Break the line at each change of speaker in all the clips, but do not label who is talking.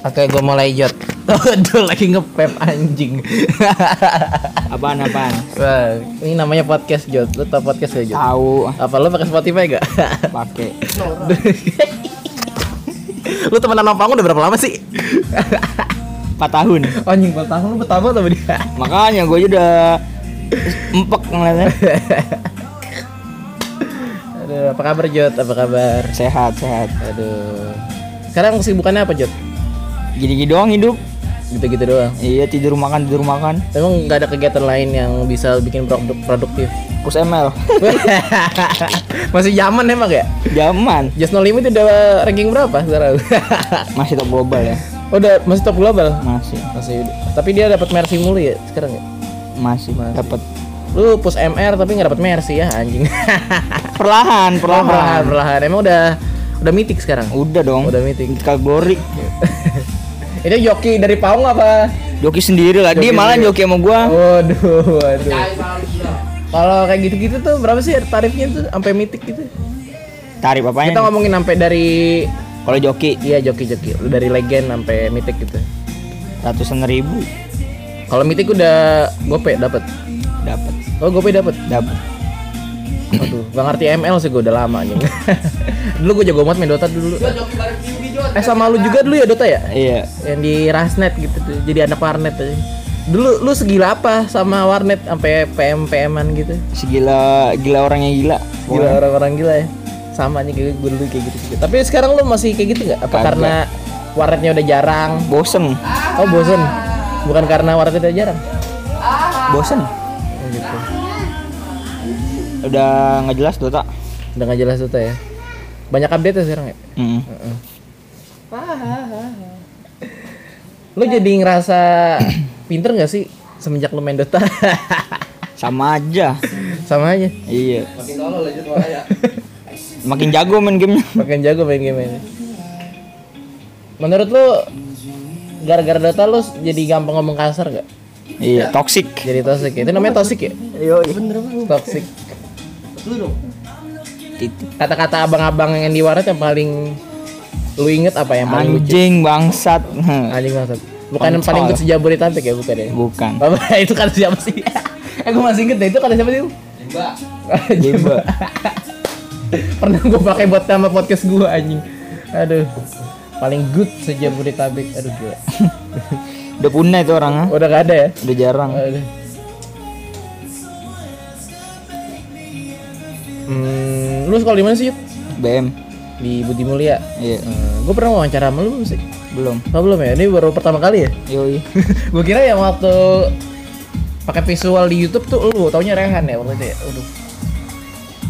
Oke, gue mulai jot. Aduh, lagi ngepep anjing.
Apaan apaan?
Wah, ini namanya podcast jot. Lu tau podcast gak jot?
Tahu
Apa lu pakai Spotify gak?
pakai.
lu temenan Pangu udah berapa lama sih?
4 tahun.
anjing 4 tahun lu betapa sama dia.
Makanya gue udah empek ngeliatnya.
Aduh, apa kabar Jot? Apa kabar?
Sehat sehat.
Aduh. Sekarang kesibukannya apa Jot?
Gini-gini doang hidup.
Gitu-gitu doang.
Iya tidur makan tidur makan.
Emang nggak ada kegiatan lain yang bisa bikin produk produktif?
Kus ML.
Masih zaman emang ya?
Zaman
Just No Limit udah ranking berapa sekarang?
masih top global ya.
Oh, udah masih top global.
Masih
Masih. Tapi dia dapat Mercy mulu ya sekarang ya.
masih,
Masih.
dapat
Lu push MR tapi nggak dapat Mercy ya anjing.
perlahan
perlahan,
perlahan.
perlahan. Emang udah udah mitik sekarang.
Udah dong.
Udah mitik.
Kategori.
Ini joki dari Paung apa?
Joki sendiri lah. Dia malah joki sama gua.
Waduh, waduh. Kalau kayak gitu-gitu tuh berapa sih tarifnya tuh sampai mitik gitu?
Tarif apanya?
Kita ngomongin sampai dari
Kalau joki
iya joki-joki, dari legend sampai mitik gitu.
ratusan ribu
Kalau mitik udah gope dapat.
dapat
Oh, gope dapat.
dapat.
Aduh, gak ngerti ML sih gue udah lama anjing. dulu gue jago banget main Dota dulu. Eh sama lu juga dulu ya Dota ya?
Iya.
Yang di Rasnet gitu tuh. Jadi anak warnet aja. Dulu lu segila apa sama warnet sampai PM PM-an gitu?
Segila gila orangnya gila.
Gila orang-orang gila ya. Sama aja kayak gue dulu kayak gitu, gitu. Tapi sekarang lu masih kayak gitu nggak? Apa
Kagak.
karena warnetnya udah jarang?
Bosen.
Oh bosen. Bukan karena warnetnya udah jarang.
Bosen. Udah nggak jelas Dota.
Udah gak jelas Dota ya. Banyak update ya sekarang ya?
Mm.
Lu jadi ngerasa pinter gak sih semenjak lu main Dota?
Sama aja.
Sama aja.
Iya. Makin jago main gamenya.
Makin jago main game ini. Menurut lu gara-gara Dota lu jadi gampang ngomong kasar gak?
Iya. Toxic.
Jadi toxic ya? Itu namanya toxic ya?
Yo.
Toxic.
Titik.
Kata-kata abang-abang yang di warnet yang paling lu inget apa yang paling lucu?
Anjing bangsat.
Anjing banget. Bukan yang
Kontol.
paling good sejabodetabek ya bukan ya?
Bukan.
Itu kata siapa sih? eh gue masih inget deh itu kata siapa sih?
Jemba.
Pernah gue pakai buat nama podcast gue anjing. Aduh. Paling good sejabodetabek. Aduh gila.
Udah punah itu orang ah.
Udah gak ada ya?
Udah jarang.
Aduh. Hmm, lu sekolah di mana sih? Yud?
BM.
Di Budi Mulia.
Iya.
Hmm, gue pernah wawancara sama lu belum sih?
Belum.
Oh, belum ya? Ini baru pertama kali ya?
Yoi.
gue kira yang waktu pakai visual di YouTube tuh lu taunya Rehan ya waktu itu ya. Aduh.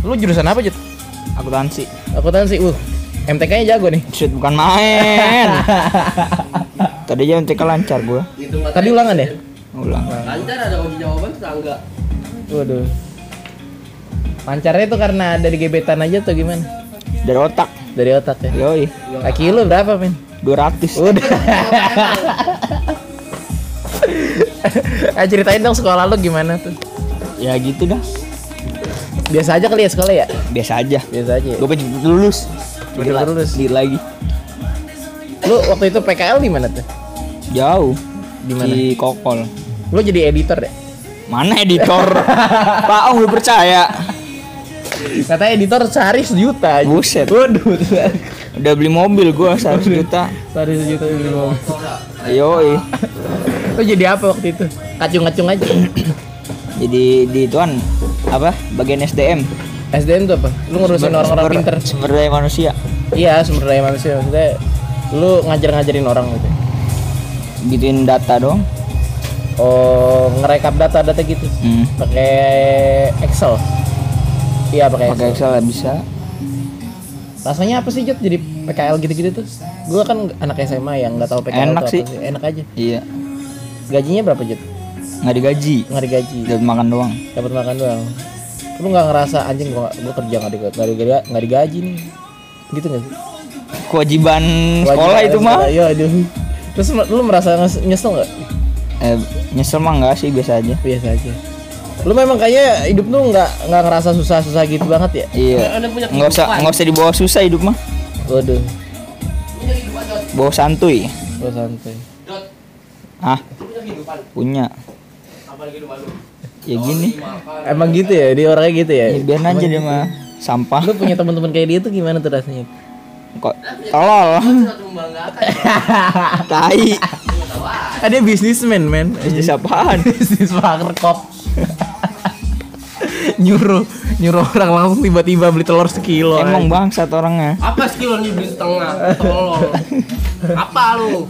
Lu jurusan apa, Jut?
Akuntansi.
Akuntansi. Uh, MTK-nya jago nih.
Shit bukan main. Tadi aja MTK lancar gua.
Tadi ulangan ya?
Ulang.
Lancar ada uji jawaban tetangga.
Waduh. Lancarnya itu karena dari gebetan aja tuh gimana?
Dari otak.
Dari otak ya.
Yoi.
Kaki lu berapa, men?
200.
Udah. eh, ceritain dong sekolah lu gimana tuh?
Ya gitu dah.
Biasa aja kali ya sekolah ya?
Biasa aja.
Biasa aja. ya?
Gue pengen lulus.
Pengen lulus.
Gila lagi.
Lu waktu itu PKL di mana tuh?
Jauh.
Di mana?
Di Kokol.
Lu jadi editor ya?
Mana editor? Pak Ong lu percaya?
Katanya editor sehari sejuta aja.
Buset.
Waduh.
Udah beli mobil gua 100 juta.
Sehari sejuta beli mobil.
Yoi.
Lu jadi apa waktu itu? Kacung-kacung aja.
Jadi di tuan apa? Bagian SDM.
SDM tuh apa? Lu ngurusin orang-orang pinter.
Sumber daya manusia.
Iya, sumber daya manusia maksudnya. Lu ngajar-ngajarin orang gitu.
Gituin data dong.
Oh, ngerekap data-data gitu.
Hmm.
Pakai Excel. Iya, pakai
Pakai
Excel.
Lah bisa.
Rasanya apa sih, Jut? Jadi PKL gitu-gitu tuh. Gua kan anak SMA yang nggak tahu PKL
Enak
tuh
sih.
apa sih. Enak aja.
Iya.
Gajinya berapa, Jut?
Nggak digaji.
Nggak digaji.
Dapat makan doang.
dapat makan doang lu nggak ngerasa anjing gua gua kerja nggak digaji nggak digaji, nggak digaji nih gitu nggak sih
Kewajiban sekolah
Wajar,
itu mah.
iya aduh terus lu merasa nyesel nggak
Eh, nyesel mah enggak sih biasa aja.
biasa aja lu memang kayaknya hidup lu nggak nggak ngerasa susah-susah gitu banget ya
Iya. Nggak usah nggak usah dibawa susah hidup mah.
waduh
Bawa santuy.
Santai.
Dot,
Ah,
punya. Apa lagi lu?
Ya gini.
Emang gitu ya, dia orangnya gitu ya.
Ya biar aja dia mah sampah.
Lu punya teman-teman kayak dia tuh gimana tuh rasanya?
Kok tolol. Tai.
Tahu ah.
Bisnismen, men.
Bisnis apaan?
Bisnis warkop. nyuruh nyuruh orang langsung tiba-tiba beli telur sekilo.
Emang bangsat orangnya.
Apa skill nih beli setengah? Tolol. Apa lu?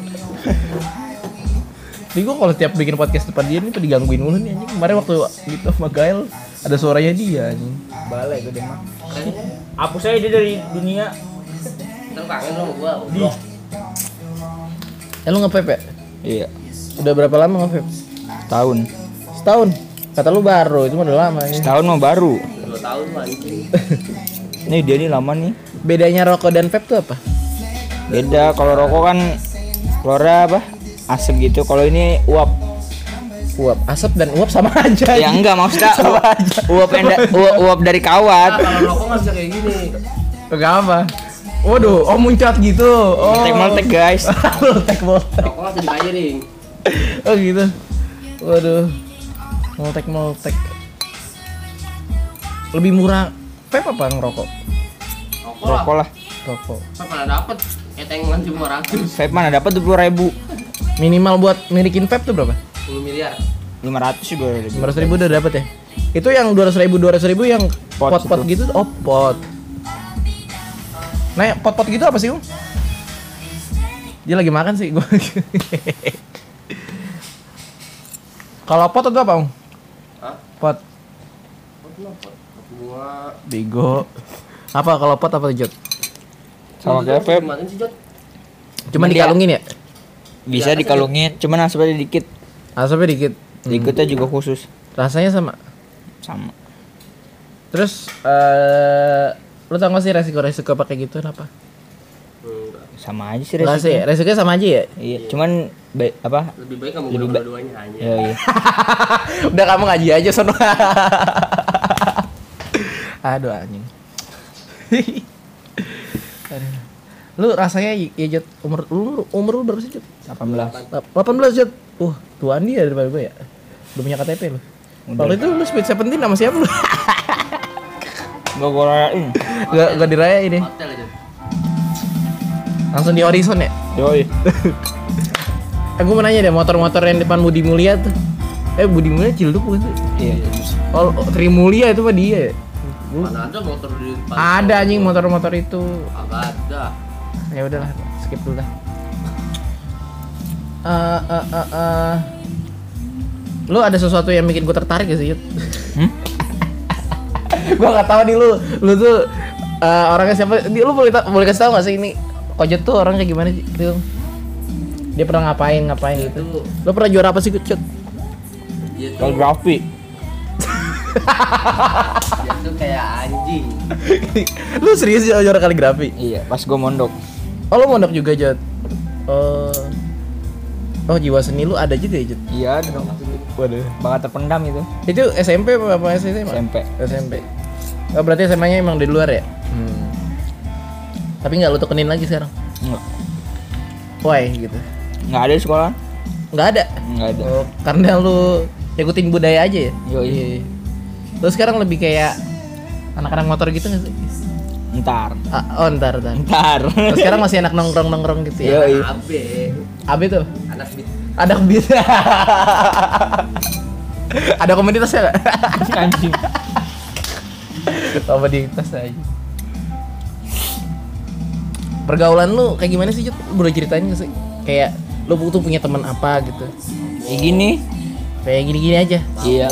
Tapi gue kalau tiap bikin podcast depan dia nih tuh digangguin mulu nih anjing. Kemarin waktu gitu sama Gael ada suaranya dia anjing.
Balik gue mah.
Kan
Hapus aja dia dari dunia.
ntar kangen lu sama gua. goblok.
Eh lu nge-vape ya?
Iya.
Udah berapa lama nge-vape?
Tahun.
Setahun. Kata lu baru, itu udah lama ya.
Setahun mah baru.
Dua tahun anjing.
Nih dia nih lama nih.
Bedanya rokok dan vape tuh apa?
Beda kalau rokok kan keluarnya apa? Asap gitu. Kalau ini uap.
Uap, asap dan uap sama aja.
Ya enggak maksudnya
Sama
uap,
aja.
uap, enda, uap, uap dari
Nah,
kawat.
kalau rokok nggak bisa kayak gini.
Enggak apa. Waduh, oh muncrat gitu. Oh.
Meltek-meltek guys.
Meltek meltek.
Rokok bisa dibayarin.
Oh gitu. Waduh. Meltek meltek. Lebih murah vape apa ngerokok?
Rokok lah.
Rokok lah.
Rokok.
Apa mana dapet? Etengan cuma ratus.
Vape mana dapat dua ribu.
Minimal buat milikin vape tuh berapa?
10 miliar.
Lima ratus juga. ada.
Lima ribu udah dapet ya? Itu yang dua ribu dua ribu yang
Pot
pot-pot
itu.
gitu? Oh pot. Nah pot-pot gitu apa sih um? Dia lagi makan sih gua. Kalau pot itu apa um? Pot.
Pot lu pot. Bunga.
Bigo. Apa kalau pot apa Jod?
Sama kayak vape.
Gimana sih, Jot?
Cuman dikalungin ya?
Bisa dikalungin. Cuman asapnya dikit.
Asapnya dikit. Hmm.
Dikitnya juga khusus.
Rasanya sama.
Sama.
Terus eh lu tau gak sih resiko-resiko pakai gitu apa?
Sama aja sih
sih,
resikonya.
resikonya sama aja ya?
Iya, cuman ba- apa?
Lebih baik kamu
Lebih ba-
dua-duanya aja.
Ya, iya.
Udah kamu ngaji aja sono. Aduh anjing. Aduh. Lu rasanya ya Jod, umur lu umur lu berapa sih Jod?
18.
18 Jod. Uh, tuan dia daripada gue ya. Udah punya KTP lu. Waktu itu lu speed 17 sama siapa lu?
Gak gue rayain.
gak, gak dirayain ya. Langsung di horizon ya?
Yoi.
Eh gue mau nanya deh motor-motor yang depan Budi Mulia tuh. Eh Budi Mulia Cilduk bukan sih?
Iya.
Oh, Tri Mulia itu mah dia ya?
Mana ada motor di depan?
Ada anjing motor-motor itu.
Agak ada.
Ya udahlah, skip dulu dah. Eh eh eh eh. Lu ada sesuatu yang bikin gue tertarik gak sih, Yud?
Hmm?
gua gak tahu nih lu, lu tuh eh, orangnya siapa? Di, lu boleh boleh kasih tahu gak sih ini Kojet tuh orangnya gimana sih? Gitu. Dia pernah ngapain ngapain gitu.
Itu
Lu pernah juara apa sih, Cut?
dia tuh,
Kaligrafi.
dia tuh kayak anjing.
lu serius juara juara kaligrafi?
Iya, pas gue mondok.
Oh, lu mondok juga, Jod? Oh. Oh, jiwa seni lu ada juga ya, Jod?
Iya dong.
Waduh.
Bakat terpendam itu.
Itu SMP apa apa SMA?
SMP.
SMP. Oh, berarti SMA-nya emang di luar ya? Hmm. Tapi nggak lu tekenin lagi sekarang?
Enggak.
Why gitu?
Enggak ada di sekolah.
Nggak ada.
Enggak ada.
Oh, karena lu ikutin budaya aja ya?
Yoi.
Terus sekarang lebih kayak anak-anak motor gitu nggak sih?
Ntar.
Ah, oh, ntar, ntar.
Ntar.
Terus sekarang masih anak nongkrong-nongkrong gitu ya?
Yoi.
Abe,
Abi tuh?
anak beat.
Ada bisa. ada komunitasnya nggak?
Anjing.
komunitas aja. Pergaulan lu kayak gimana sih, Jut? Boleh ceritain gak sih? Kayak lu tuh punya teman apa gitu?
Ya gini.
Kayak gini-gini aja.
Iya.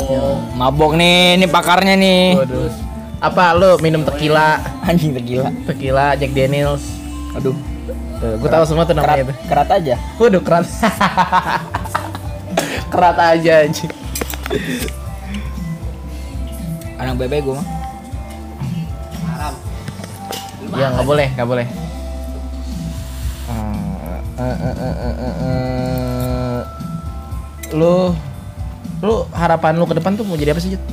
Mabok nih, ini pakarnya nih.
Waduh. Apa lu minum tequila,
Anjing tergila.
tequila Jack Daniels?
Aduh.
Tuh, gue tahu semua tuh namanya
Kerat,
tuh.
kerat aja.
Waduh, kerat. kerat aja anjing.
Anak bebek gue mah.
Haram.
Ya nggak boleh, nggak boleh. Eh, eh, eh, eh, eh, eh, eh. Lu, lu harapan lu ke depan tuh mau jadi apa sih, Jut?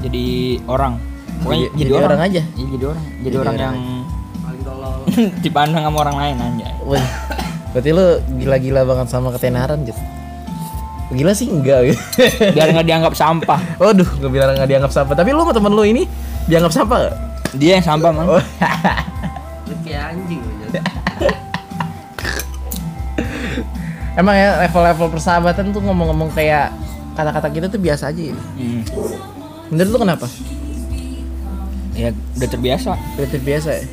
Jadi orang. Pokoknya
Jadi-
jadi,
jadi
orang.
orang aja?
Iya, jadi orang. Jadi,
Jadi
orang
orang
yang
Paling tolol.
dipandang sama orang lain aja.
Wih, Berarti lu gila-gila banget sama ketenaran, Jut. Gila sih enggak gitu.
biar nggak dianggap sampah
Waduh, gue bilang nggak dianggap sampah. Tapi lu sama temen lu ini dianggap sampah gak?
dia yang sampah man
Oh.
Lu kayak anjing.
Emang ya level-level persahabatan tuh ngomong-ngomong kayak kata-kata kita tuh biasa aja ya.
Hmm.
Menurut lu kenapa?
ya udah terbiasa
Udah terbiasa ya?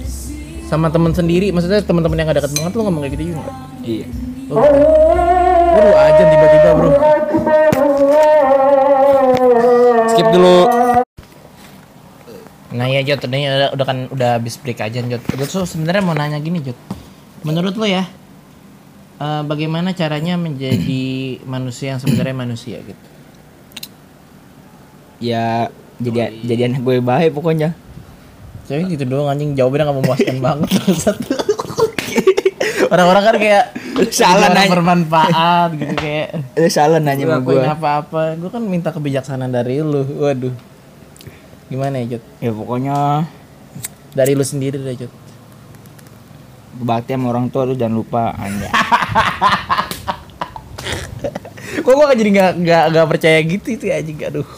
Sama temen sendiri, maksudnya teman-teman yang gak dekat banget lu ngomong kayak gitu juga
iya
Waduh, aja tiba-tiba bro.
skip dulu
Nah ya Jod, ini udah, udah kan udah habis break aja Jod. Jod tuh sebenarnya mau nanya gini Jod. Menurut lo ya, eh, bagaimana caranya menjadi manusia yang sebenarnya manusia gitu?
ya jadi jadi anak gue baik pokoknya
Jadi gitu doang anjing jawabannya gak memuaskan banget. Orang-orang kan kayak
Salah nanya.
bermanfaat gitu kayak
lu salah nanya sama gue
apa-apa. Gue kan minta kebijaksanaan dari lu. Waduh. Gimana ya Jod?
ya pokoknya
Dari lu sendiri deh Jod.
Berbakti sama orang tua lu jangan lupa anda
Kok gua jadi nggak nggak nggak percaya gitu itu anjing aduh.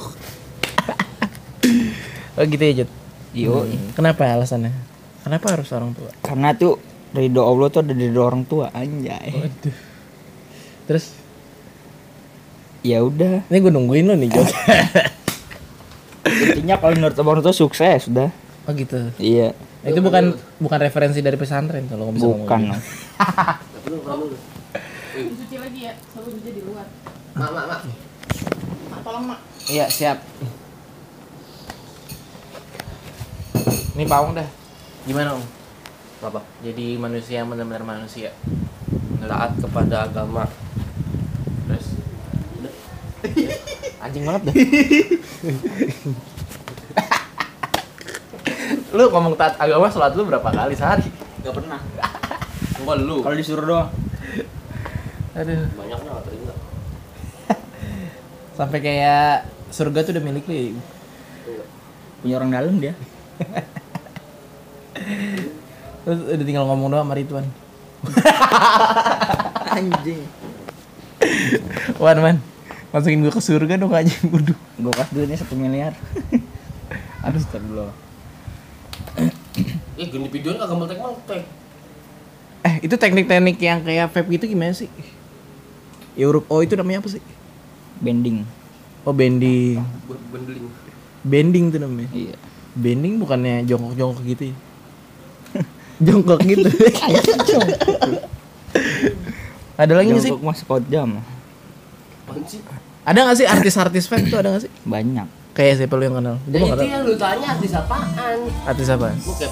oh gitu ya Jod.
yo
Hmm, Kenapa alasannya? Kenapa harus orang tua?
karena tuh ridho Allah tuh ada di ridho orang tua anjay
Waduh. Terus
ya udah
ini gue nungguin lo nih Jod.
intinya kalau menurut orang tua sukses udah
oh gitu.
iya
Nah, itu bukan bukan referensi dari pesantren kalau kamu bisa ngomong
bukan.
Cuci lagi ya, selalu bisa di luar.
Mak, mak, mak.
Mak, tolong mak.
Iya siap. Ini paung dah. Gimana om?
Apa?
Jadi manusia yang benar-benar manusia.
Taat kepada agama.
Terus anjing banget dah. lu ngomong taat agama sholat lu berapa kali sehari?
gak pernah
Enggak lu.
kalau disuruh doang
Aduh.
Banyaknya enggak terima.
Sampai kayak surga tuh udah milik lu ya.
punya orang dalam dia
Terus udah tinggal ngomong doang sama Ridwan.
anjing
Wan, man. Masukin gua ke surga dong anjing. Waduh.
gue kasih duitnya satu miliar
Aduh, astagfirullah.
Eh, gini videoan kagak meltek-meltek.
Eh, itu teknik-teknik yang kayak vape gitu gimana sih? Ya huruf O itu namanya apa sih?
bending
Oh, bending.
Bendeling.
Bending tuh namanya.
iya
Bending bukannya jongkok-jongkok gitu ya? jongkok gitu. ada lagi nggak sih?
Jongkok mah sekot jam
Apaan sih?
Ada nggak sih artis-artis vape tuh ada nggak sih?
banyak
Kayak siapa lu yang kenal? Gue
Ya
nggak
itu yang lu tanya artis apaan?
Artis apa?
Bukan.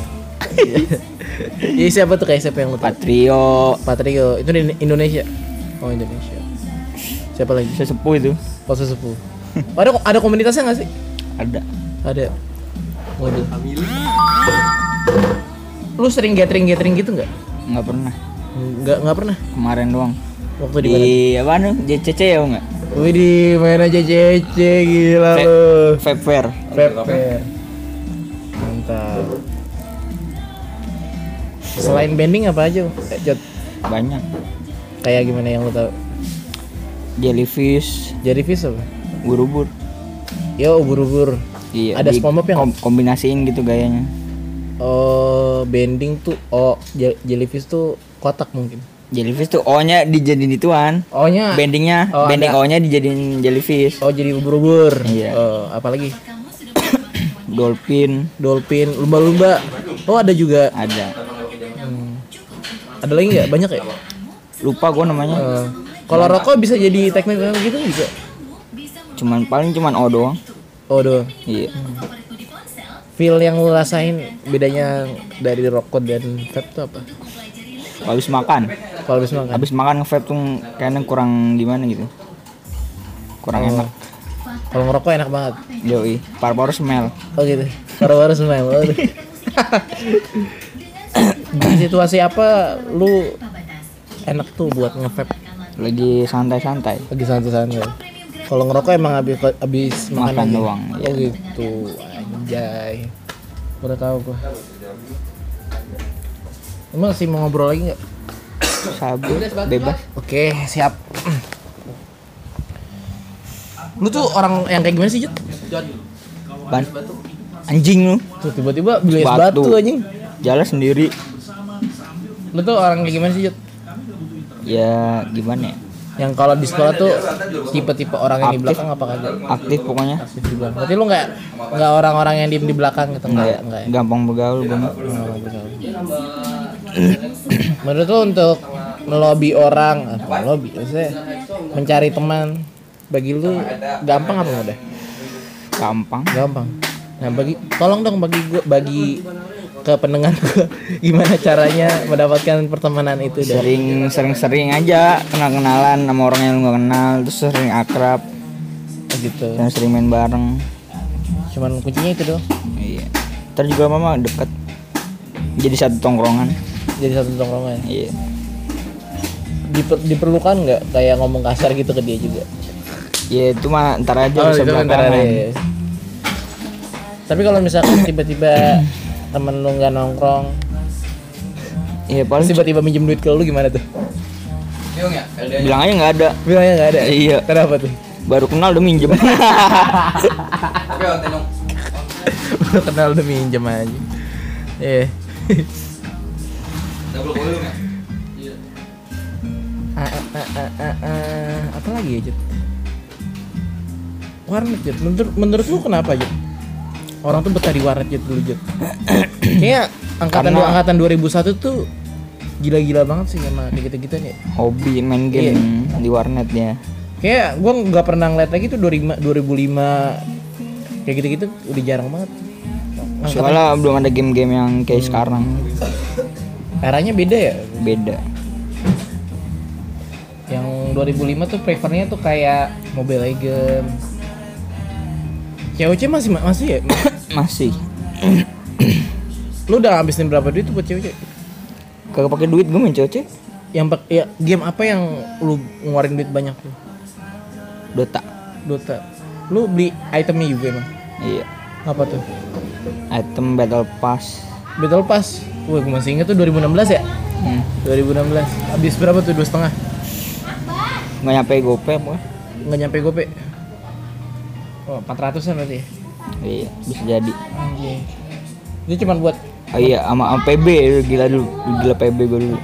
Iya siapa tuh kayak siapa yang lu tahu?
Patrio
Patrio itu di Indonesia. Oh Indonesia. Siapa lagi?
sesepuh itu
Oh sesepuh. Oh, ada ada komunitasnya nggak sih?
ada
Ada. Waduh. Lu sering gathering gathering gitu nggak?
nggak pernah
Nggak nggak pernah.
kemarin doang
Waktu di
di
mana?
apa nih JCC ya nggak
Wih di main aja cece gila lu.
vape fair
Vape fair. Mantap. Selain bending apa aja? Eh, Jod,
banyak
kayak gimana yang lu tahu?
jellyfish
Jellyfish apa?
ubur-ubur
Yo ubur-ubur.
iya
Ada SpongeBob yang
kom- kombinasiin gitu gayanya
Oh, bending tuh oh je- jellyfish tuh kotak mungkin.
jellyfish tuh O nya dijadiin ituan
Oh-nya
bendingnya
Oh,
bending
ada.
O nya dijadiin jellyfish
Oh, jadi ubur-ubur.
Iya.
Oh, apalagi?
dolphin
Dolphin, lumba-lumba. Oh, ada juga.
ada
Ada lagi nggak? Banyak ya?
lupa gua namanya
Eh, kalau rokok bisa jadi teknik gitu juga.
cuman paling cuman O doang
Oh, doang.
iya
Feel yang lu rasain bedanya dari rokok dan vape tuh apa?
kalau habis makan
Kalau habis makan.
habis makan nge-vape tuh kayaknya kurang gimana gitu kurang
Oh.
enak
Kalau ngerokok enak banget.
yoi paru-paru smell
Oh gitu. Baru-baru smile. Di situasi apa lu enak tuh buat nge-vape?
lagi santai-santai
Lagi santai-santai. Kalau ngerokok emang habis habis makan,
doang,
Oh
iya.
gitu. Anjay. Udah tahu gua. Emang sih mau ngobrol lagi nggak?
sabu bebas
Oke, siap. Lu tuh orang yang kayak gimana sih, Jut?
ban anjing lu
Tuh tiba-tiba beli es
Batu.
batu anjing.
jalan sendiri
Lu tuh orang kayak gimana sih, Jut?
ya gimana ya
Yang kalau di sekolah tuh tipe-tipe orang yang di
Aktif.
belakang apa kagak?
aktif pokoknya
Aktif di belakang. Berarti lu nggak nggak orang-orang yang diem di belakang gitu
enggak
enggak ya? Enggak
gampang bergaul banget
Menurut lu untuk melobi orang, apa lobby maksudnya mencari teman bagi lu gampang apa mudah?
gampang
Gampang. Nah, bagi tolong dong bagi gua bagi ke pendengar gua gimana caranya mendapatkan pertemanan itu dari
sering sering sering aja kenal kenalan sama orang yang lu gak kenal terus sering akrab
gitu.
dan sering main bareng
Cuman kuncinya itu doang.
iya ntar juga mama deket jadi satu tongkrongan
Jadi satu tongkrongan.
iya
Diper- diperlukan nggak kayak ngomong kasar gitu ke dia juga?
ya itu mah ntar aja
Oh,
bisa belakangan
ya. Tapi kalau misalkan tiba-tiba temen lu nggak nongkrong,
iya paling
tiba-tiba minjem duit ke lu gimana tuh?
bilang aja nggak ada
Bilangnya nggak ada.
Iya.
Kenapa tuh?
baru kenal udah minjem
Baru kenal udah minjem aja. Iya. Ah, ah, ah, ah, ah, ah. Apa lagi ya, Jut? Warnet, Jut. Menurut, menurut lu kenapa, Jut? Orang tuh betah di warnet, Jut, dulu, Jut. Kayaknya angkatan
Karena-
angkatan 2001 tuh gila-gila banget sih sama kayak gitu-gitu nih.
hobi main
Iya.
game di warnet ya
Kayak gua nggak pernah ngeliat lagi tuh 2005, 2005 kayak gitu-gitu udah jarang banget. Angkatan-
soalnya belum ada game-game yang
Hmm.
kayak sekarang
eranya beda ya.
beda
Yang 2005 tuh prefernya tuh kayak Mobile Legend. COC masih masih ya?
Masih
Lu udah ngabisin berapa duit tuh buat COC?
kagak pakai duit gue main cocok
Yang pak ya game apa yang lu ngeluarin duit banyak tuh?
Dota
Dota. Lu beli itemnya juga emang?
iya
Apa tuh?
item battle pass
Battle Pass. Wah, gue masih inget tuh 2016 ya?
hmm.
2016. Habis berapa tuh? Dua setengah?
nggak nyampe gope apa
Nggak nyampe gope. Oh, 400 an berarti ya?
Iya bisa jadi
Anjing. Itu cuma buat
oh, iya sama sama PB gila dulu gila PB gue dulu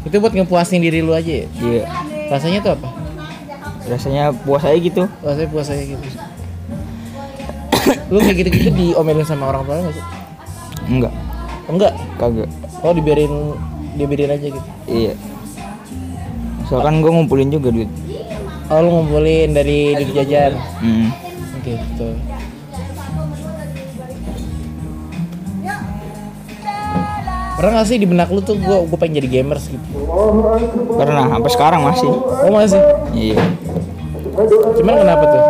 itu buat ngepuasin diri lu aja ya?
iya
Rasanya tuh apa?
rasanya puas aja gitu
Rasanya puas aja gitu. lu kayak gitu-gitu diomelin sama orang tua nggak sih?
enggak
Enggak.
kagak
Oh, dibiarin dibiarin aja gitu.
iya soalnya kan gue ngumpulin juga duit
Oh, lu ngumpulin dari duit jajan.
hmm.
Gitu. Pernah gak sih di benak lu tuh gua gua pengen jadi gamers gitu?
pernah sampai sekarang masih
Oh masih?
iya
Cuman kenapa tuh?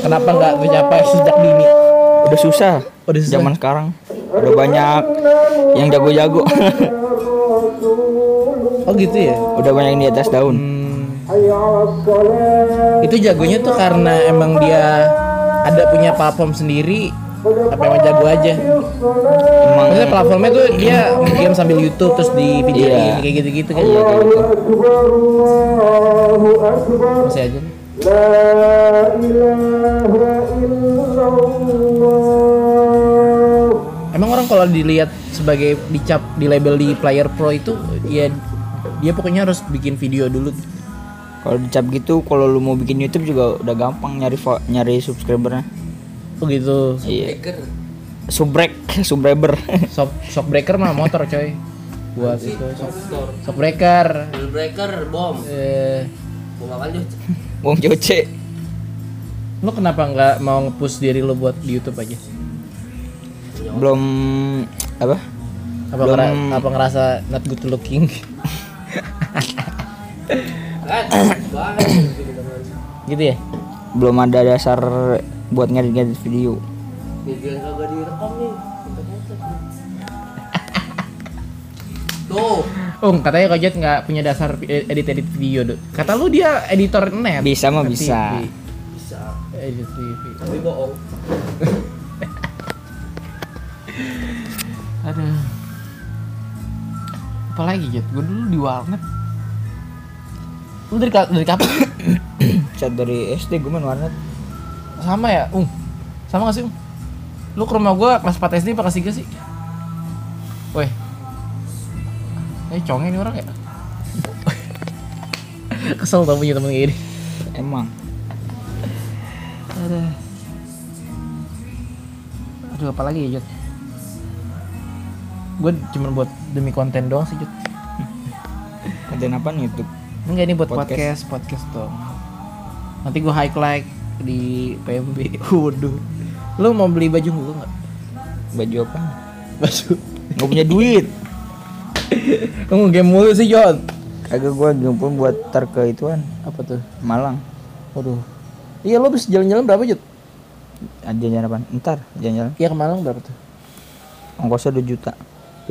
Kenapa nggak tercapai sejak dini?
udah susah
Udah susah?
zaman sekarang udah banyak yang jago-jago
Oh gitu ya?
udah banyak yang di atas daun
Hmm. Itu jagonya tuh karena emang dia ada punya platform sendiri apa emang jago aja?
emang
Maksudnya platformnya tuh dia game sambil YouTube terus di video
Iya.
kayak gitu-gitu kan?
iya kayak gitu
Masih aja. Emang orang kalau dilihat sebagai dicap di label di player pro itu ya dia pokoknya harus bikin video dulu.
kalau dicap gitu kalau lu mau bikin YouTube juga udah gampang nyari nyari subscribernya
gitu.
iya subrek
Shop shockbreaker mah motor coy. Buat itu shock, shockbreaker.
Breaker bom.
Eh,
makan Jut?
wong joce
lu kenapa nggak mau nge-push diri lu buat di YouTube aja?
belum apa
Apa,
Belum.
ngera- apa ngerasa not good looking?
Kan, banget.
gitu ya?
belum ada dasar buat ngedit-ngedit video
Video yang kagak direkam nih. Tuh.
Oh, katanya Kojot nggak punya dasar edit-edit video, Dut. Kata lu dia editor net.
bisa mah bisa
TV.
Bisa.
Edit TV.
Tapi bohong.
Aduh. Apalagi Jod? Gue dulu di warnet. Lu dari, dari kapan?
Chat dari SD gue main warnet.
Sama ya, Ung? Sama gak sih, Ung? Lu ke rumah gua kelas 4 SD apa kelas 3 sih? Weh. Eh, conge ini orang ya? Kesel tau punya temen kayak gini.
Emang.
Aduh. Aduh, apa lagi ya, Jod? Gue cuma buat demi konten doang sih, Jod.
Konten apa nih YouTube?
Enggak ini buat
Podcast.
podcast, podcast dong. Nanti gue high like di PMB. Waduh. Lu mau beli baju lu nggak?
Baju apa?
Baju.
Gak punya duit.
Mau game mulu sih, Jod.
Kagak gue ngumpul buat tar ke ituan
Apa tuh?
Malang.
Waduh. Iya, lu habis jalan-jalan berapa, Jod?
Ah, Jalan-jalan apa? Ntar jalan-jalan.
Iya ke Malang berapa tuh?
Ongkosnya 2 juta.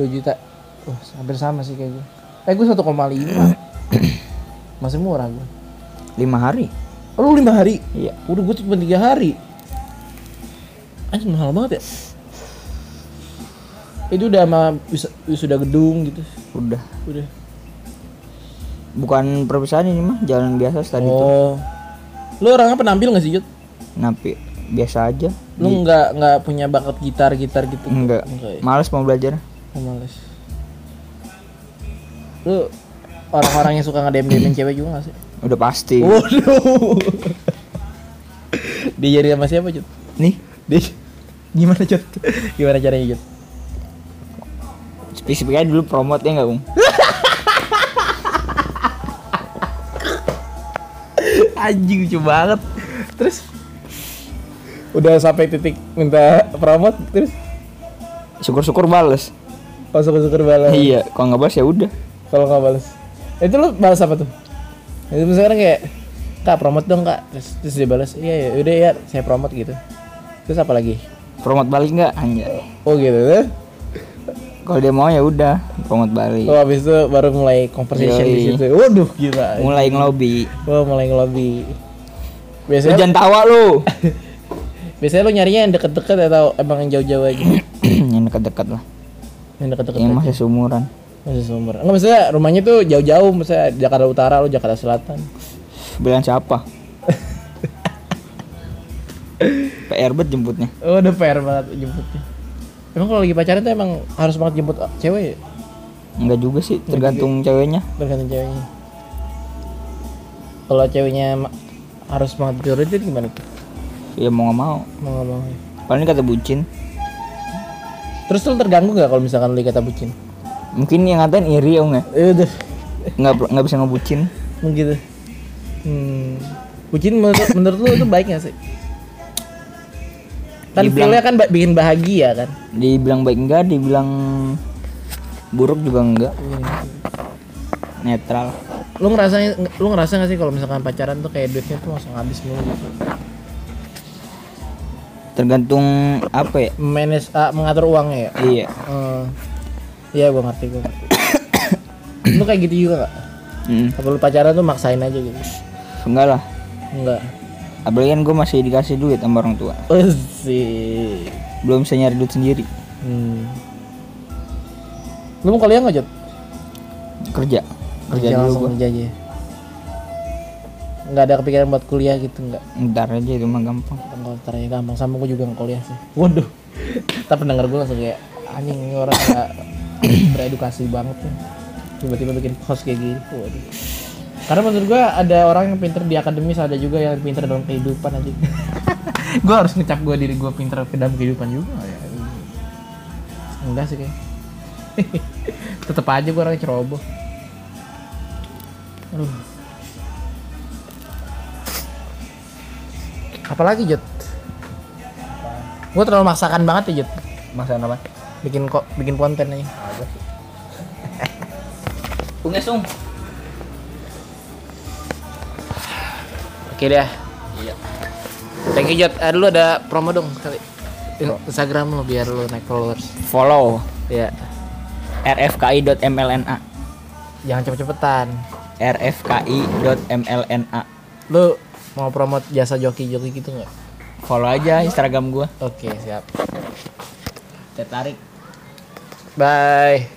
2 juta. Wah, hampir sama sih kayak gue. Eh, gue 1,5. Masih murah gue.
5 hari.
Oh, lu 5 hari?
Iya.
Udah gue cuma 3 hari. Anjing mahal banget ya. Itu udah sama wisuda gedung gitu.
Udah.
Udah.
Bukan perpisahan ini mah, jalan biasa tadi tuh.
oh. Lu orangnya penampil gak sih, Jut?
Napi biasa aja.
Lu nggak nggak punya bakat gitar-gitar gitu?
Enggak.
Enggak ya?
Males mau belajar.
Oh, males. Lu orang-orang yang suka nge-DM cewek juga gak sih?
Udah pasti.
Waduh. Dia jadi sama siapa, Jut?
Nih,
Dia gimana, Jut? Gimana caranya, Jut?
spesifik aja dulu promote ya enggak, Bung?
Anjing lucu banget. Terus udah sampai titik minta promote terus
Syukur-syukur bales.
pas syukur balas.
Iya, kalau nggak balas ya udah.
Kalau nggak balas. Itu lu balas apa tuh? Itu misalkan kayak Kak promote dong kak terus, terus dia balas iya ya udah ya saya promote gitu terus apa lagi
Promote balik nggak? Anjay.
oh gitu tuh
Kalau dia mau ya udah, promote balik.
oh habis itu baru mulai conversation di
Yoi.
situ waduh gila
Mulai ngelobi.
oh mulai ngelobi
Lu
biasanya
jangan tawa lu.
biasanya lu nyarinya yang deket-deket atau emang yang jauh-jauh aja
yang dekat-dekat lah.
yang deket-deket
Yang masih seumuran.
Masih sumber enggak maksudnya rumahnya tuh jauh-jauh misalnya Jakarta Utara lu Jakarta Selatan
Bilang siapa? PR bet jemputnya.
oh udah fair banget jemputnya emang kalau lagi pacaran tuh emang harus banget jemput cewek ya
Enggak juga sih, tergantung ceweknya.
tergantung ceweknya kalau ceweknya harus banget prioritas gimana tuh
Ya mau nggak mau.
mau nggak mau ya.
Paling kata bucin.
terus lu terganggu nggak kalau misalkan lu dikata bucin
Mungkin yang ngatain iri om ya.
udah
Nggak nggak bisa ngebucin.
gitu hmm. bucin menurut, menurut lu itu baik gak sih kan
Dibilang-
feelnya kan bikin bahagia kan
Dibilang baik enggak, dibilang buruk juga enggak. Netral.
lu ngerasa lu ngerasa gak sih kalau misalkan pacaran tuh kayak duitnya tuh langsung habis mulu gitu
Tergantung apa ya?
manage ah, mengatur uangnya ya
Iya.
Eh, iya gua ngerti gua ngerti lu kayak gitu juga gak?
Mm,
apa lu pacaran tuh maksain aja gitu
enggak lah.
enggak
Apalagi kan gue masih dikasih duit sama orang tua.
sih
Belum bisa nyari duit sendiri.
hmm. lu mau kuliah nggak Jod?
Kerja. Kerja dulu gue.
kerja aja nggak ada kepikiran buat kuliah gitu nggak
Ntar aja itu mah gampang.
kalau caranya gampang sama gue juga nggak kuliah sih waduh tapi pendengar gue langsung kayak anjing ini orang nggak beredukasi banget ya. Tiba-tiba bikin post kayak gini. Waduh. Karena menurut gue ada orang yang pinter di akademis ada juga yang pinter dalam kehidupan aja gue harus ngecap gue diri gue pinter ke dalam kehidupan juga. Ya enggak sih kayak. Tetep aja gue orangnya ceroboh. Aduh. Apalagi Jut? Gue terlalu maksakan banget ya Jut.
Masa apa?
bikin kok bikin konten aja
Punges ung.
oke deh. Iya. Thank you Jut eh, dulu ada promo dong kali. Instagram lo biar lo naik followers.
Follow.
Ya
rfki.mlna
jangan cepet-cepetan.
Rfki.mlna
lu mau promote jasa joki-joki gitu nggak?
Follow aja Instagram gua.
oke siap.
Tertarik.
Bye